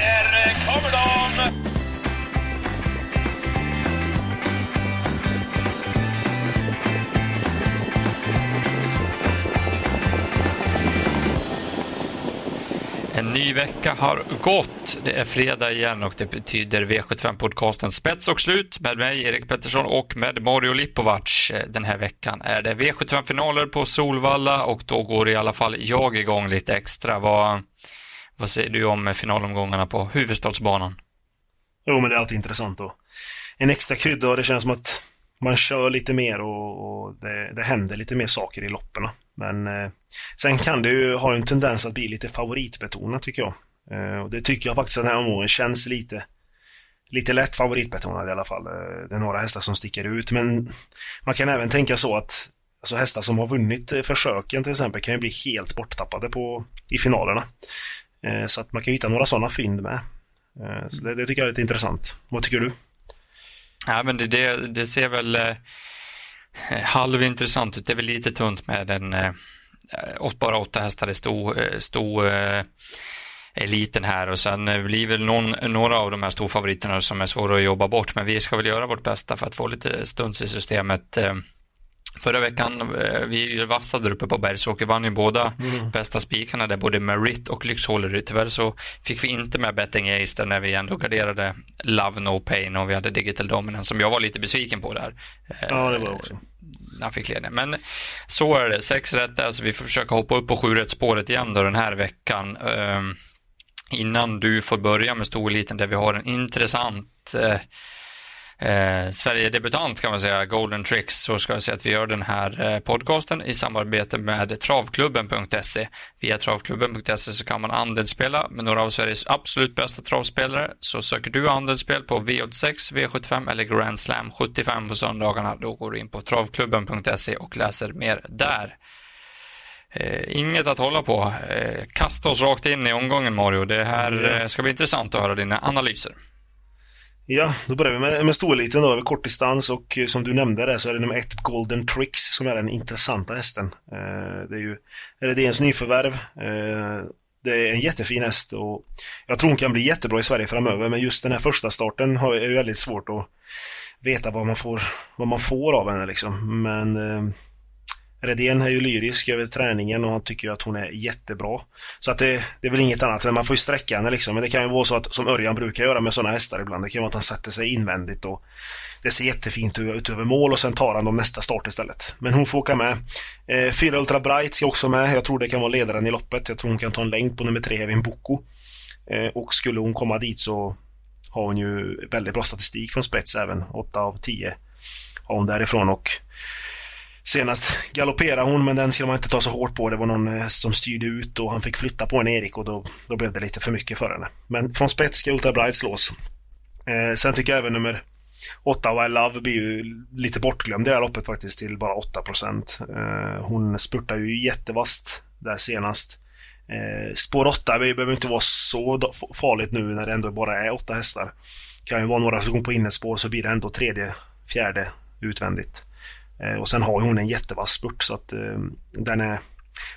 Här kommer de! En ny vecka har gått. Det är fredag igen och det betyder V75-podcasten Spets och slut med mig, Erik Pettersson och med Mario Lipovac. Den här veckan är det V75-finaler på Solvalla och då går i alla fall jag igång lite extra. Vad, vad säger du om finalomgångarna på huvudstadsbanan? Jo, men det är alltid intressant och en extra krydda och det känns som att man kör lite mer och, och det, det händer lite mer saker i loppen. Men eh, sen kan det ju ha en tendens att bli lite favoritbetonat tycker jag. Eh, och det tycker jag faktiskt att den här omgången känns lite lite lätt favoritbetonad i alla fall. Eh, det är några hästar som sticker ut men man kan även tänka så att alltså hästar som har vunnit eh, försöken till exempel kan ju bli helt borttappade på, i finalerna. Eh, så att man kan hitta några sådana fynd med. Eh, så det, det, tycker jag är lite intressant. Vad tycker du? Ja, men det, det, det ser väl eh, halvintressant ut. Det är väl lite tunt med en eh, bara åtta hästar i stor, eh, stor eh, eliten här och sen blir väl någon, några av de här storfavoriterna som är svåra att jobba bort men vi ska väl göra vårt bästa för att få lite stunds i systemet. Eh, Förra veckan, eh, vi vassa där uppe på Bergsåker, vann ju båda mm. bästa spikarna där, både Merit och Lyxhållery. Tyvärr så fick vi inte med Betting Ace där när vi ändå garderade Love No Pain och vi hade Digital Dominance som jag var lite besviken på där. Ja, det var också. Han fick ledningen. Men så är det, sex rätt där, så vi får försöka hoppa upp på sju spåret igen då den här veckan. Um, innan du får börja med storeliten där vi har en intressant uh, eh, Sverige-debutant kan man säga, Golden Tricks, så ska jag säga att vi gör den här eh, podcasten i samarbete med travklubben.se. Via travklubben.se så kan man andelsspela med några av Sveriges absolut bästa travspelare. Så söker du andelsspel på V86, V75 eller Grand Slam 75 på söndagarna, då går du in på travklubben.se och läser mer där. Eh, inget att hålla på. Eh, kasta oss rakt in i omgången Mario. Det här eh, ska bli intressant att höra dina analyser. Ja, då börjar vi med, med storliten då, över kortdistans och eh, som du nämnde där så är det nummer ett Golden Tricks som är den intressanta hästen. Eh, det är ju Redéns nyförvärv. Eh, det är en jättefin häst och jag tror hon kan bli jättebra i Sverige framöver men just den här första starten har, är väldigt svårt att veta vad man får, vad man får av henne liksom. Men eh, Redén är ju lyrisk över träningen och han tycker att hon är jättebra. Så att det, det är väl inget annat, man får ju sträcka henne liksom. Men det kan ju vara så att, som Örjan brukar göra med sådana hästar ibland, det kan vara att han sätter sig invändigt och det ser jättefint ut över mål och sen tar han dem nästa start istället. Men hon får åka med. Eh, Fyra Ultra Bright ska också med. Jag tror det kan vara ledaren i loppet. Jag tror hon kan ta en längd på nummer tre, Evin Boko. Eh, och skulle hon komma dit så har hon ju väldigt bra statistik från spets även. 8 av 10 har hon därifrån och Senast galopperade hon men den skulle man inte ta så hårt på. Det var någon eh, häst som styrde ut och han fick flytta på en Erik och då, då blev det lite för mycket för henne. Men från spets ska Ultra Bright slås. Eh, sen tycker jag även nummer 8 I Love blir ju lite bortglömd i det här loppet faktiskt till bara 8 eh, Hon spurtar ju jättevast där senast. Eh, spår 8 behöver inte vara så farligt nu när det ändå bara är 8 hästar. Det kan ju vara några som går på innespår så blir det ändå tredje, fjärde utvändigt. Eh, och sen har hon en jättevass spurt så att eh, den är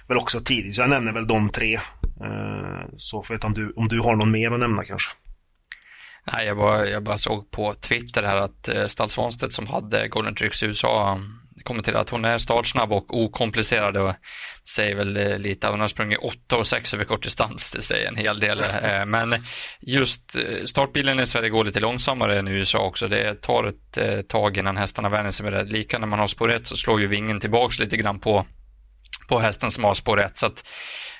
väl också tidig. Så jag nämner väl de tre. Eh, så får jag om du, om du har någon mer att nämna kanske. Nej, jag bara, jag bara såg på Twitter här att eh, Stall Svanstedt som hade Golden Tricks i USA kommenterade att hon är startsnabb och okomplicerad och säger väl eh, lite, hon har sprungit 8 och 6 över kortdistans, det säger en hel del. Eh, men just eh, startbilen i Sverige går lite långsammare än i USA också. Det tar ett tag innan hästarna vänjer sig med det. Lika när man har spår 1 så slår ju vingen tillbaks lite grann på, på hästen som har spår 1. Så att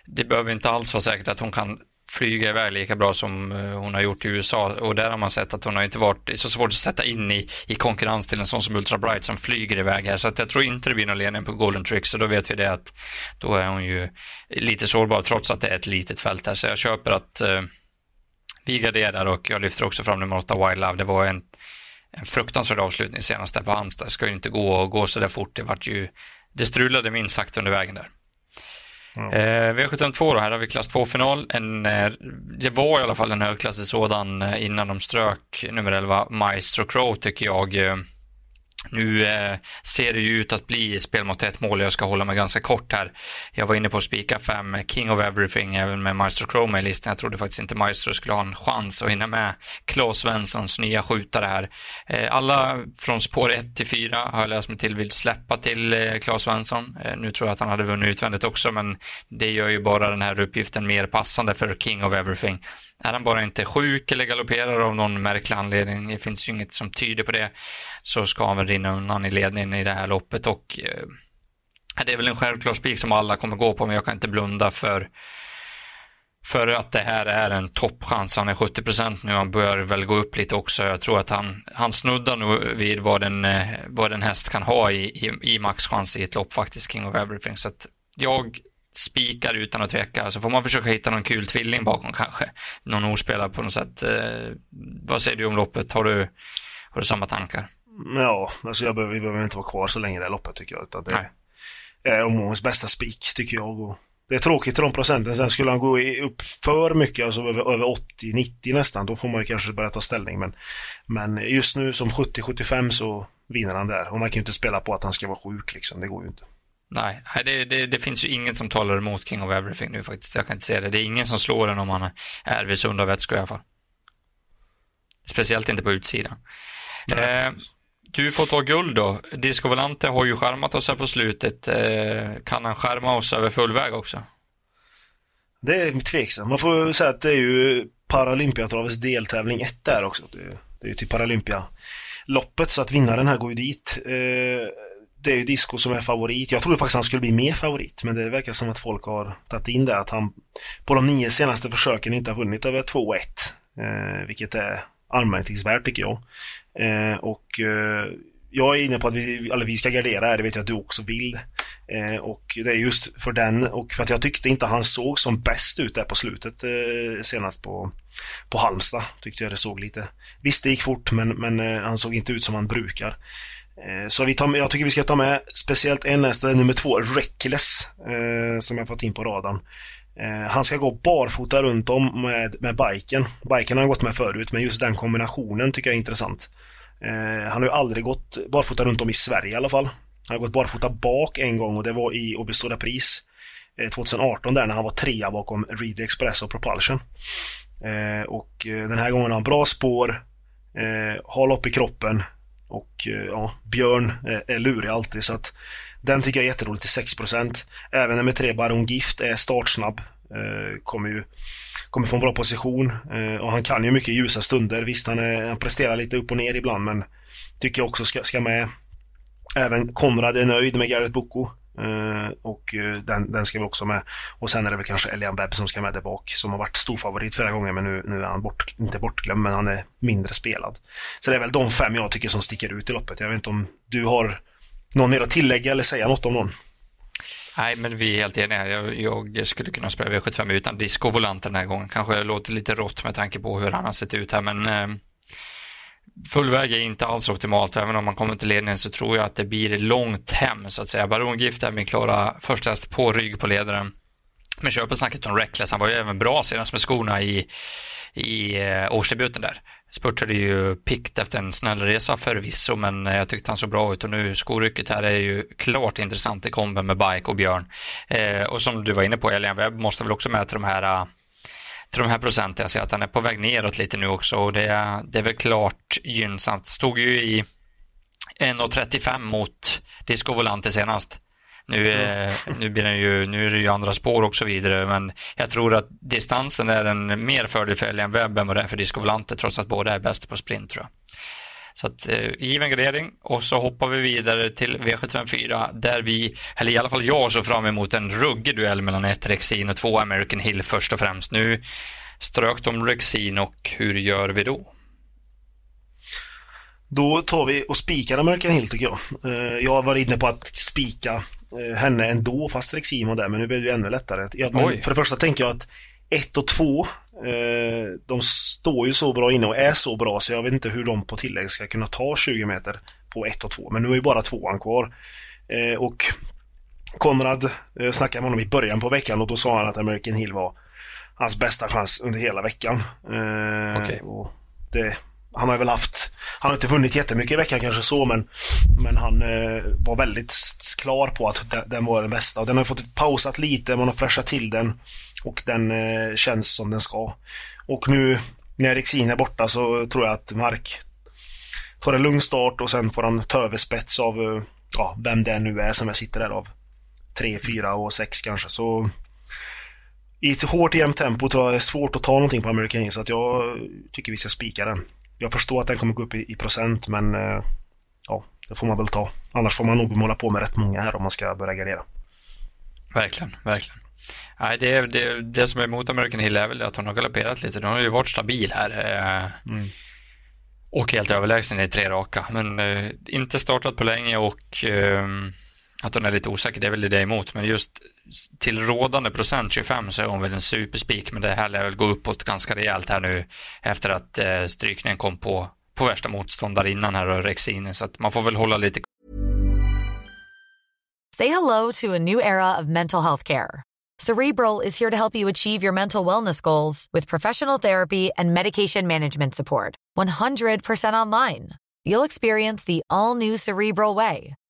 det behöver inte alls vara säkert att hon kan flyga iväg lika bra som eh, hon har gjort i USA och där har man sett att hon har inte varit, så svårt att sätta in i, i konkurrens till en sån som Ultra Bright som flyger iväg här så att jag tror inte det blir någon ledning på Golden Trick så då vet vi det att då är hon ju lite sårbar trots att det är ett litet fält här så jag köper att eh, vi garderar och jag lyfter också fram nummer 8 Wild Love. Det var en, en fruktansvärd avslutning senast där på Halmstad. Det ska ju inte gå och gå så där fort. Det vart ju, det strulade minst sagt under vägen där. Mm. Eh, V72 då, här har vi klass 2-final. eh, det var i alla fall en högklassig sådan eh, innan de strök nummer 11 Maestro Crow tycker jag. Eh, nu eh, ser det ju ut att bli spel mot ett mål. Jag ska hålla mig ganska kort här. Jag var inne på att spika fem King of Everything även med Maestro Chrome i listan. Jag trodde faktiskt inte Maestro skulle ha en chans att hinna med Claes Svenssons nya skjutare här. Eh, alla från spår 1 till 4 har jag läst mig till vill släppa till eh, Claes Svensson. Eh, nu tror jag att han hade vunnit utvändigt också, men det gör ju bara den här uppgiften mer passande för King of Everything. Är han bara inte sjuk eller galopperar av någon märklig anledning, det finns ju inget som tyder på det, så ska han väl rinna undan i ledningen i det här loppet och eh, det är väl en självklar spik som alla kommer gå på, men jag kan inte blunda för för att det här är en toppchans. Han är 70 procent nu, han börjar väl gå upp lite också. Jag tror att han, han snuddar nog vid vad en, eh, vad en häst kan ha i, i, i maxchans i ett lopp faktiskt, King of Everything. Så att jag spikar utan att tveka. Så får man försöka hitta någon kul tvilling bakom kanske. Någon ordspelare på något sätt. Eh, vad säger du om loppet? Har du, har du samma tankar? Ja, alltså jag behöver, vi behöver inte vara kvar så länge i det här loppet tycker jag. Utan det Nej. är omgångens bästa spik tycker jag. Och det är tråkigt till de procenten. Sen skulle han gå upp för mycket, alltså över, över 80-90 nästan, då får man ju kanske börja ta ställning. Men, men just nu som 70-75 så vinner han där. Och man kan ju inte spela på att han ska vara sjuk liksom. Det går ju inte. Nej, det, det, det, finns ju inget som talar emot King of Everything nu faktiskt. Jag kan inte säga det. Det är ingen som slår den om han är vid sunda vätskor i alla fall. Speciellt inte på utsidan. Eh, du får ta guld då. Disco Volante har ju skärmat oss här på slutet. Eh, kan han skärma oss över full väg också? Det är tveksamt. Man får säga att det är ju Paralympiatravets deltävling 1 där också. Det, är ju till Paralympialoppet så att vinnaren här går ju dit. Eh, det är ju Disco som är favorit. Jag trodde faktiskt han skulle bli mer favorit, men det verkar som att folk har tagit in det att han på de nio senaste försöken inte har vunnit över 2-1. Eh, vilket är anmärkningsvärt tycker jag. Eh, och eh, jag är inne på att vi, eller vi ska gardera här, det vet jag att du också vill. Eh, och det är just för den och för att jag tyckte inte han såg som bäst ut där på slutet eh, senast på, på Halmstad. Tyckte jag det såg lite. Visst, det gick fort men, men eh, han såg inte ut som han brukar. Eh, så vi tar jag tycker vi ska ta med speciellt en häst, nummer två, Reckless, eh, som jag fått in på radarn. Eh, han ska gå barfota runt om med, med biken. Biken har han gått med förut, men just den kombinationen tycker jag är intressant. Eh, han har ju aldrig gått barfota runt om i Sverige i alla fall. Han har gått barfota bak en gång och det var i Åby Pris eh, 2018 där när han var trea bakom Reed Express och Propulsion. Eh, och den här gången har han bra spår, eh, har lopp i kroppen, och eh, ja, Björn är lurig alltid så att den tycker jag är jätterolig till 6%. Även nummer 3 Baron Gift är startsnabb. Eh, kommer ju kommer från bra position eh, och han kan ju mycket ljusa stunder. Visst, han, är, han presterar lite upp och ner ibland men tycker jag också ska, ska med. Även Konrad är nöjd med Garrett Boko. Uh, och uh, den, den ska vi också med. Och sen är det väl kanske Elian Webb som ska med där bak. Som har varit storfavorit flera gånger men nu, nu är han bort, inte bortglömd men han är mindre spelad. Så det är väl de fem jag tycker som sticker ut i loppet. Jag vet inte om du har någon mer att tillägga eller säga något om någon? Nej, men vi är helt eniga. Jag, jag skulle kunna spela V75 utan disco volant den här gången. Kanske låter lite rått med tanke på hur han har sett ut här, men eh, full väg är inte alls optimalt. Även om man kommer till ledningen så tror jag att det blir långt hem så att säga. Baron Gift är min klara första häst på rygg på ledaren. Men köper snacket om Reckless, han var ju även bra senast med skorna i, i eh, årsdebuten där. Spurtade ju pikt efter en snäll resa förvisso, men jag tyckte han såg bra ut och nu skorycket här är ju klart intressant i komben med Bike och Björn. Eh, och som du var inne på, Elian Webb måste väl också med till de här eh, till de här procenten. Jag ser att han är på väg neråt lite nu också och det det är väl klart gynnsamt. Stod ju i 1.35 mot Disco Volante senast. Nu, är, nu, blir den ju, nu är det ju andra spår och så vidare, men jag tror att distansen är en mer fördel för Elian Webb än vad det är för Disco Volante, trots att båda är bäst på sprint tror jag. Så att eh, given gradering och så hoppar vi vidare till V754 där vi, eller i alla fall jag, så fram emot en ruggig duell mellan ett Rexin och två American Hill först och främst. Nu strök de Rexin och hur gör vi då? Då tar vi och spikar American Hill tycker jag. Eh, jag var inne på att spika henne ändå fast Rexin var där men nu blir det ännu lättare. Ja, för det första tänker jag att 1 och 2, eh, de står ju så bra inne och är så bra så jag vet inte hur de på tillägg ska kunna ta 20 meter på 1 och 2. Men nu är ju bara tvåan kvar. Eh, och Konrad eh, snackade med honom i början på veckan och då sa han att American Hill var hans bästa chans under hela veckan. Eh, okay. och det, han har väl haft han har inte vunnit jättemycket i veckan kanske så, men, men han eh, var väldigt klar på att den, den, var den bästa. Och den har fått pausat lite, man har fräschat till den och den eh, känns som den ska. Och nu när Rexin är borta så tror jag att Mark tar en lugn start och sen får han ta över spets av eh, ja, vem det nu är som jag sitter där av. 3, 4 och 6 kanske. Så i ett hårt jämnt tempo tror jag det är svårt att ta någonting på American King, så att jag tycker vi ska spika den. Jag förstår att den kommer gå upp i, i procent, men eh, ja, det får man väl ta. Annars får man nog måla på med rätt många här om man ska börja gardera. Verkligen, verkligen. Nej, det, det, det som är emot American Hill är väl att hon har galopperat lite. Hon har ju varit stabil här. Eh, mm. Och helt överlägsen i tre raka. Men eh, inte startat på länge och eh, att hon är lite osäker, det är väl det emot. Men just till rådande procent 25 så är hon väl en superspik. Men det här lär väl gå uppåt ganska rejält här nu efter att eh, strykningen kom på, på värsta motståndarinnan här och Rexine. Så att man får väl hålla lite Say hello to a new era of mental health care. Cerebral is here to help you achieve your mental wellness goals with professional therapy and medication management support. 100% online. You'll experience the all new Cerebral Way,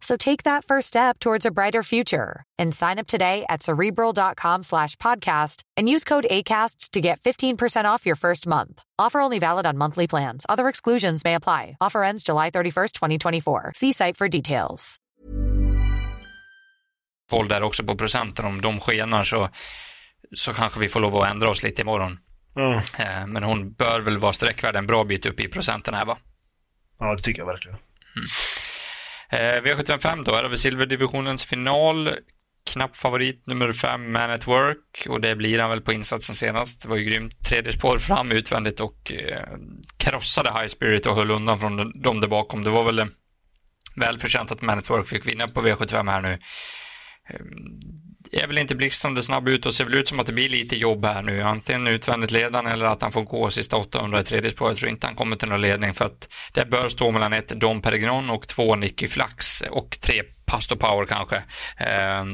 So take that first step towards a brighter future and sign up today at cerebral.com slash podcast and use code ACasts to get 15% off your first month. Offer only valid on monthly plans. Other exclusions may apply. Offer ends July 31st, 2024. See site for details. Håll där också på procenten. Om de skenar så, så kanske vi får lov att ändra oss lite imorgon. Mm. Men hon bör väl vara sträckvärd en bra bit upp i procenten här va? Ja, det tycker jag verkligen. Mm. Eh, V75 då, här har vi silverdivisionens final. Knapp favorit nummer 5, Man at Work och det blir han väl på insatsen senast. Det var ju grymt. Tredje spår fram utvändigt och eh, krossade High Spirit och höll undan från dem där bakom. Det var väl eh, välförtjänt att Man at Work fick vinna på V75 här nu. Ehm, är väl inte blixtrande snabb ut och ser väl ut som att det blir lite jobb här nu. Antingen utvändigt ledande eller att han får gå sista 800 i tredje spår. Jag tror inte han kommer till någon ledning för att det bör stå mellan ett Dom Perignon och två Nicky Flax och tre Pastor Power kanske. Eh,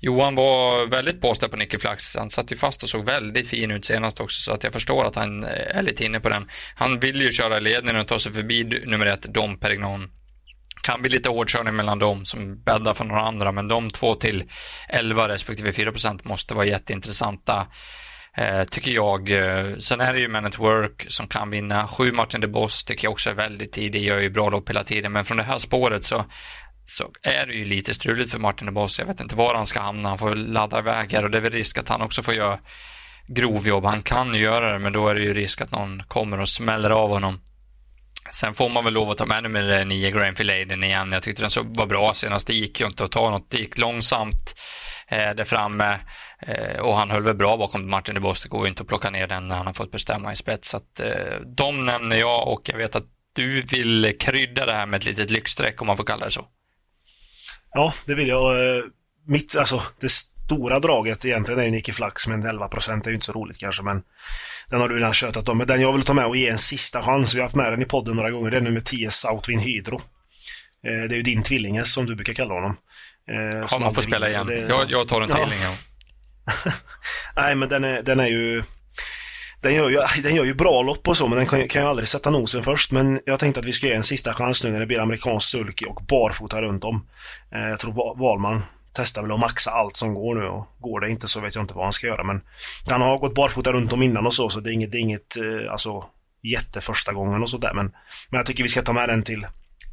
Johan var väldigt påstådd på Nicky Flax. Han satt ju fast och såg väldigt fin ut senast också så att jag förstår att han eh, är lite inne på den. Han vill ju köra ledningen och ta sig förbi nummer ett Dom Perignon kan bli lite hårdkörning mellan dem som bäddar för några andra, men de två till 11 respektive 4 procent måste vara jätteintressanta. Eh, tycker jag. Eh, sen är det ju Man at Work som kan vinna. Sju Martin de Boss tycker jag också är väldigt tidig, gör ju bra lopp hela tiden, men från det här spåret så så är det ju lite struligt för Martin de Boss. Jag vet inte var han ska hamna. Han får ladda iväg här och det är väl risk att han också får göra grovjobb. Han kan ju göra det, men då är det ju risk att någon kommer och smäller av honom. Sen får man väl lov att ta med nummer 9 Granfield Aiden igen. Jag tyckte den så var bra senast. Det gick ju inte att ta något. Det gick långsamt eh, där framme eh, och han höll väl bra bakom Martin de Boss. Det går ju inte att plocka ner den när han har fått bestämma i spets. Så att, eh, de nämner jag och jag vet att du vill krydda det här med ett litet lyxstreck om man får kalla det så. Ja, det vill jag. Eh, mitt, alltså, det stora draget egentligen är ju Nicky Flax, men 11 procent är ju inte så roligt kanske. Men den har du redan tjötat om. Men den jag vill ta med och ge en sista chans. Vi har haft med den i podden några gånger. Det är nummer 10 Southwind Hydro. Eh, det är ju din tvilling som du brukar kalla honom. Eh, ja, man får spela igen. Det... Jag, jag tar en tvilling. Ja. Nej, men den är, den är ju... Den gör, ju, den gör ju bra lopp och så, men den kan, kan ju aldrig sätta nosen först. Men jag tänkte att vi ska ge en sista chans nu när det blir amerikansk sulky och barfota runt om. Eh, jag tror Valman testar väl att maxa allt som går nu och går det inte så vet jag inte vad han ska göra men han har gått barfota runt om innan och så så det är inget, det är inget alltså alltså jätteförsta gången och sådär men, men jag tycker vi ska ta med den till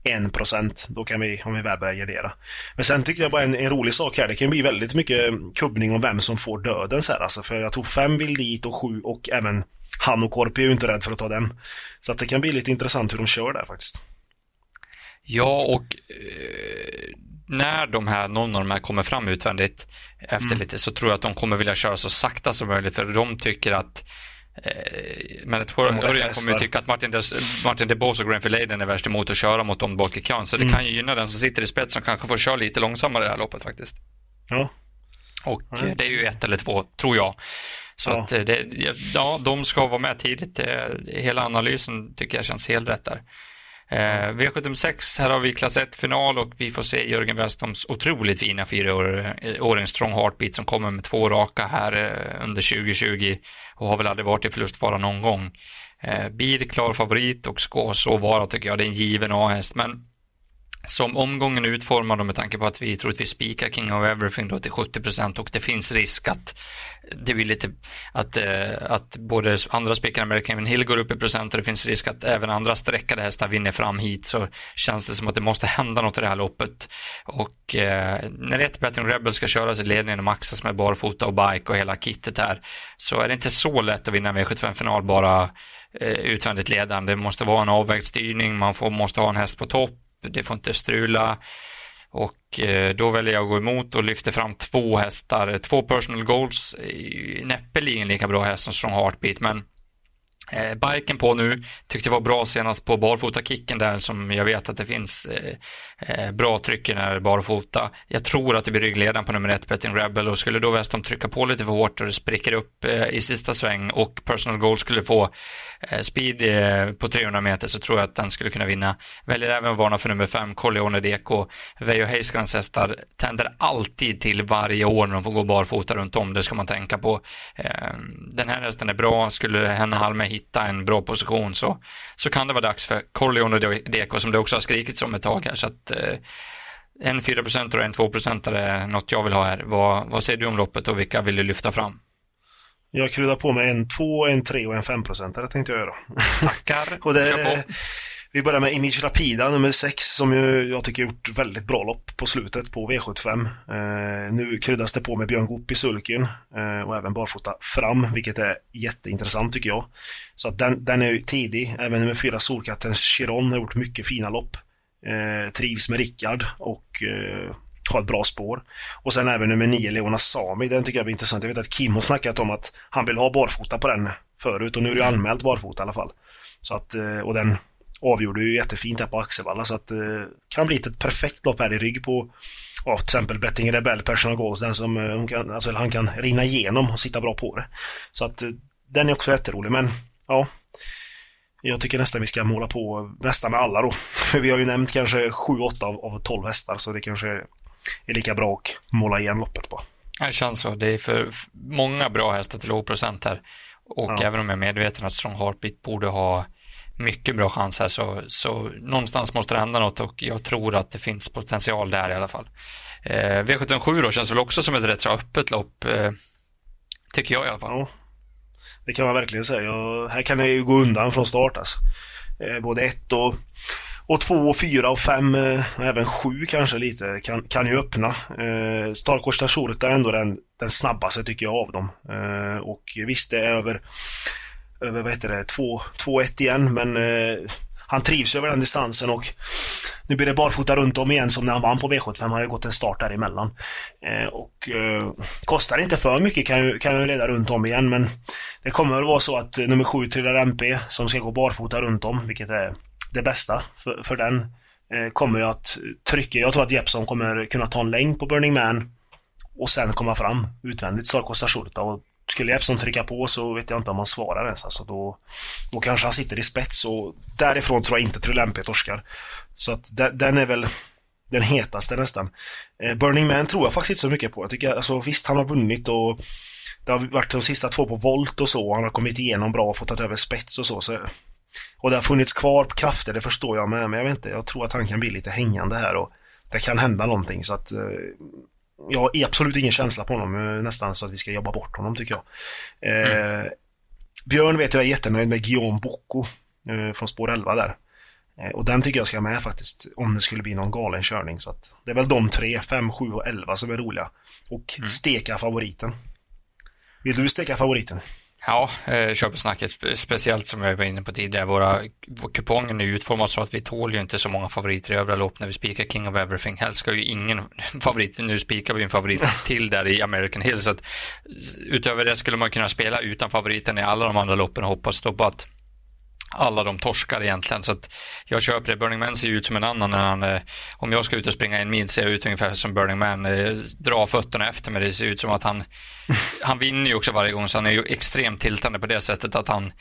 1% då kan vi, om vi väl börjar gardera. Men sen tycker jag bara en, en rolig sak här, det kan bli väldigt mycket eh, kubbning om vem som får döden så här alltså, för jag tror fem vill dit och sju och även han och Korpi är ju inte rädd för att ta den. Så att det kan bli lite intressant hur de kör där faktiskt. Ja, och eh, när de här, någon av de här kommer fram utvändigt efter mm. lite så tror jag att de kommer vilja köra så sakta som möjligt för de tycker att Eh, men att Örjan kommer ju tycka att Martin, Martin DeBose och Grenfell Leiden är värst emot att köra mot dem bak i kön. Så det mm. kan ju gynna den som sitter i spetsen som kanske får köra lite långsammare det här loppet faktiskt. Ja. Och mm. det är ju ett eller två, tror jag. Så ja. att det, ja, de ska vara med tidigt. Hela analysen tycker jag känns helt rätt där. Eh, V76, här har vi klass 1-final och vi får se Jörgen Westholms otroligt fina fyraåring Strong Heartbeat som kommer med två raka här eh, under 2020 och har väl aldrig varit i förlustfara någon gång. Eh, blir klar favorit och ska så vara tycker jag. Det är en given A-häst, men som omgången är utformad och med tanke på att vi troligtvis spikar King of Everything då till 70 procent och det finns risk att det blir lite att, eh, att både andra spikar American Hill går upp i procent och det finns risk att även andra sträckade hästar vinner fram hit så känns det som att det måste hända något i det här loppet. Och eh, när ett Betting Rebel ska köras i ledningen och maxas med barfota och bike och hela kittet här så är det inte så lätt att vinna V75-final bara eh, utvändigt ledande. Det måste vara en avvägd styrning, man får, måste ha en häst på topp det får inte strula. Och eh, då väljer jag att gå emot och lyfter fram två hästar. Eh, två personal goals, näppeligen lika bra häst som Strong Heartbeat, men Eh, biken på nu, tyckte det var bra senast på barfota-kicken där som jag vet att det finns eh, eh, bra tryck i den här barfota. Jag tror att det blir ryggledaren på nummer ett, Betting Rebel och skulle då Weston trycka på lite för hårt och det spricker upp eh, i sista sväng och Personal Goal skulle få eh, speed eh, på 300 meter så tror jag att den skulle kunna vinna. Väljer även att varna för nummer fem, Corleone Deco. Veijo Heiskans hästar tänder alltid till varje år när de får gå barfota runt om, det ska man tänka på. Eh, den här hästen är bra, skulle henne Halme hitta en bra position så, så kan det vara dags för Corleone Deco som det också har skrikits om ett tag här. Så att, eh, en 4% och en 2% är något jag vill ha här. Vad, vad säger du om loppet och vilka vill du lyfta fram? Jag kryddar på med en 2, en 3 och en 5 procentare tänkte jag göra. Tackar. och det, vi börjar med Image Rapida nummer 6 som ju jag tycker gjort väldigt bra lopp på slutet på V75. Eh, nu kryddas det på med Björn Goop i sulken eh, och även barfota fram, vilket är jätteintressant tycker jag. Så att den, den är ju tidig. Även nummer 4 Solkatten Chiron har gjort mycket fina lopp. Eh, trivs med Rickard och eh, har ett bra spår. Och sen även nummer 9 Leona Sami, den tycker jag blir intressant. Jag vet att Kim har snackat om att han vill ha barfota på den förut och nu är det anmält barfota i alla fall. Så att, eh, och den avgjorde ju jättefint här på Axevalla så att det eh, kan bli ett perfekt lopp här i rygg på ja, till exempel Betting Rebell Personal Goals, den som eh, kan, alltså, han kan rinna igenom och sitta bra på det. Så att eh, den är också jätterolig men ja jag tycker nästan vi ska måla på nästan med alla då. Vi har ju nämnt kanske 7-8 av, av 12 hästar så det kanske är lika bra att måla igen loppet på. Det känns så. Det är för många bra hästar till låg procent här. Och ja. även om jag är medveten att Strong Heartbeat borde ha mycket bra chans här så, så någonstans måste det hända något och jag tror att det finns potential där i alla fall. Eh, V77 då känns väl också som ett rätt så öppet lopp. Eh, tycker jag i alla fall. Ja, det kan man verkligen säga. Och här kan det ju gå undan från start alltså. Eh, både ett och, och två och fyra och fem eh, även sju kanske lite kan, kan ju öppna. Eh, Starkors är ändå den, den snabbaste tycker jag av dem. Eh, och visst det är över över vad heter det, 2-1 igen men eh, han trivs över den distansen och nu blir det barfota runt om igen som när han vann på V75. Han har ju gått en start däremellan. Eh, och eh, kostar inte för mycket kan ju, kan ju leda runt om igen men det kommer väl vara så att eh, nummer 7 trillar MP som ska gå barfota runt om, vilket är det bästa för, för den. Eh, kommer ju att trycka. Jag tror att Jeppson kommer kunna ta en längd på Burning Man och sen komma fram utvändigt, start Costa Shurta och skulle Epson trycka på så vet jag inte om han svarar ens. Alltså då, då kanske han sitter i spets och därifrån tror jag inte Trulempe torskar. Så att den är väl den hetaste nästan. Eh, Burning Man tror jag faktiskt inte så mycket på. Jag tycker, alltså visst han har vunnit och det har varit de sista två på volt och så. Och han har kommit igenom bra och fått ta över spets och så. så och det har funnits kvar krafter, det förstår jag med. Men jag vet inte, jag tror att han kan bli lite hängande här och det kan hända någonting så att eh, jag har absolut ingen känsla på honom, eh, nästan så att vi ska jobba bort honom tycker jag. Eh, mm. Björn vet jag är jättenöjd med Guillaume Bocco eh, från spår 11 där. Eh, och den tycker jag ska med faktiskt, om det skulle bli någon galen körning. Så att det är väl de tre, 5, 7 och 11 som är roliga. Och mm. steka favoriten. Vill du steka favoriten? Ja, eh, köpesnacket, speciellt som jag var inne på tidigare, våra kupongen är utformad så att vi tål ju inte så många favoriter i övriga lopp när vi spikar King of Everything. Helst ska ju ingen favorit, nu spikar vi en favorit till där i American Hill, så att utöver det skulle man kunna spela utan favoriten i alla de andra loppen och hoppas då på att alla de torskar egentligen. Så att jag köper det. Burning Man ser ut som en annan. När han, eh, om jag ska ut och springa en mil ser jag ut ungefär som Burning Man. Eh, dra fötterna efter mig. Det ser ut som att han, han vinner ju också varje gång så han är ju extremt tiltande på det sättet att han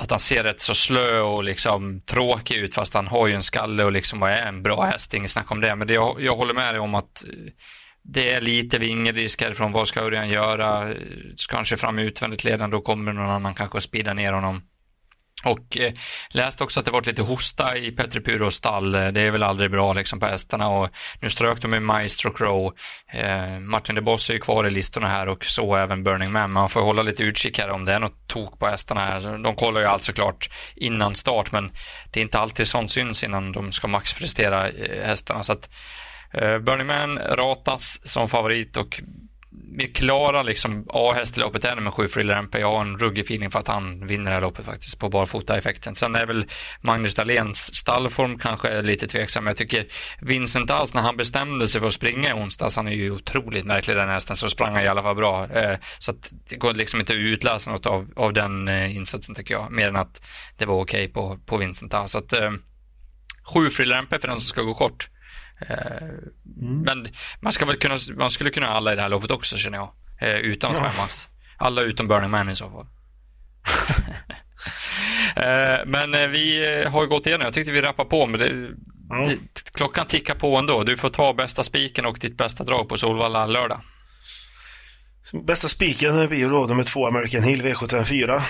att han ser rätt så slö och liksom tråkig ut fast han har ju en skalle och liksom är en bra häst, inget snack om det. Men det, jag, jag håller med dig om att eh, det är lite vingerisk härifrån. Vad ska Örjan göra? Ska han köra fram utvändigt ledande då kommer någon annan kanske att spida ner honom. Och eh, läste också att det varit lite hosta i Petri Puros stall. Eh, det är väl aldrig bra liksom på hästarna och nu strök de med Maestro Crow. Eh, Martin de Boss är ju kvar i listorna här och så även Burning Man. Man får hålla lite utkik här om det är något tok på hästarna här. De kollar ju allt såklart innan start men det är inte alltid sånt syns innan de ska maxprestera eh, hästarna. Så att, eh, Burning Man ratas som favorit och mer klara liksom A-häst i loppet ännu med 7 Friller MP. Jag har en ruggig feeling för att han vinner det här loppet faktiskt på barfota-effekten. Sen är väl Magnus Dahléns stallform kanske lite tveksam. Jag tycker Vincent alls när han bestämde sig för att springa i onsdags, han är ju otroligt märklig den hästen, så sprang han i alla fall bra. Eh, så att det går liksom inte att utläsa något av, av den eh, insatsen tycker jag, mer än att det var okej okay på, på Vincent alls. Så att 7 eh, Friller MP för den som ska gå kort. Mm. Men man, ska väl kunna, man skulle kunna ha alla i det här loppet också känner jag. Eh, utan att skämmas. Alla utom Burning Man i så fall. Eh, men vi har gått igenom, jag tyckte vi rappade på men det, mm. klockan tickar på ändå. Du får ta bästa spiken och ditt bästa drag på Solvalla lördag. Bästa spiken blir då nummer två American Hill V754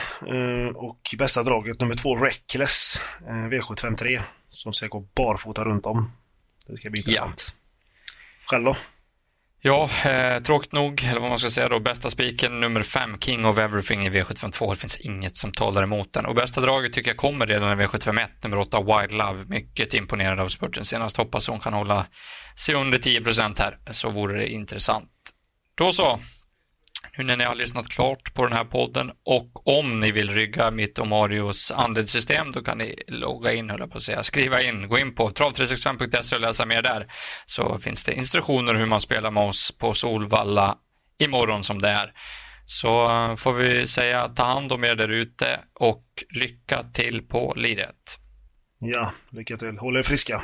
och bästa draget nummer två Reckless V753 som ska gå barfota runt om. Det ska bli intressant. Ja. Själv då? Ja, eh, tråkigt nog, eller vad man ska säga då, bästa spiken nummer fem, King of Everything i V752. Det finns inget som talar emot den. Och bästa draget tycker jag kommer redan i V751, nummer åtta, Wild Love. Mycket imponerad av spurten senast. Hoppas hon kan hålla sig under 10 här, så vore det intressant. Då så, nu när ni har lyssnat klart på den här podden och om ni vill rygga mitt och Marios andelssystem då kan ni logga in, höll på att säga, skriva in, gå in på trav365.se och läsa mer där. Så finns det instruktioner hur man spelar med oss på Solvalla imorgon som det är. Så eh, får vi säga ta hand om er där ute och lycka till på liret. Ja, lycka till. Håll er friska.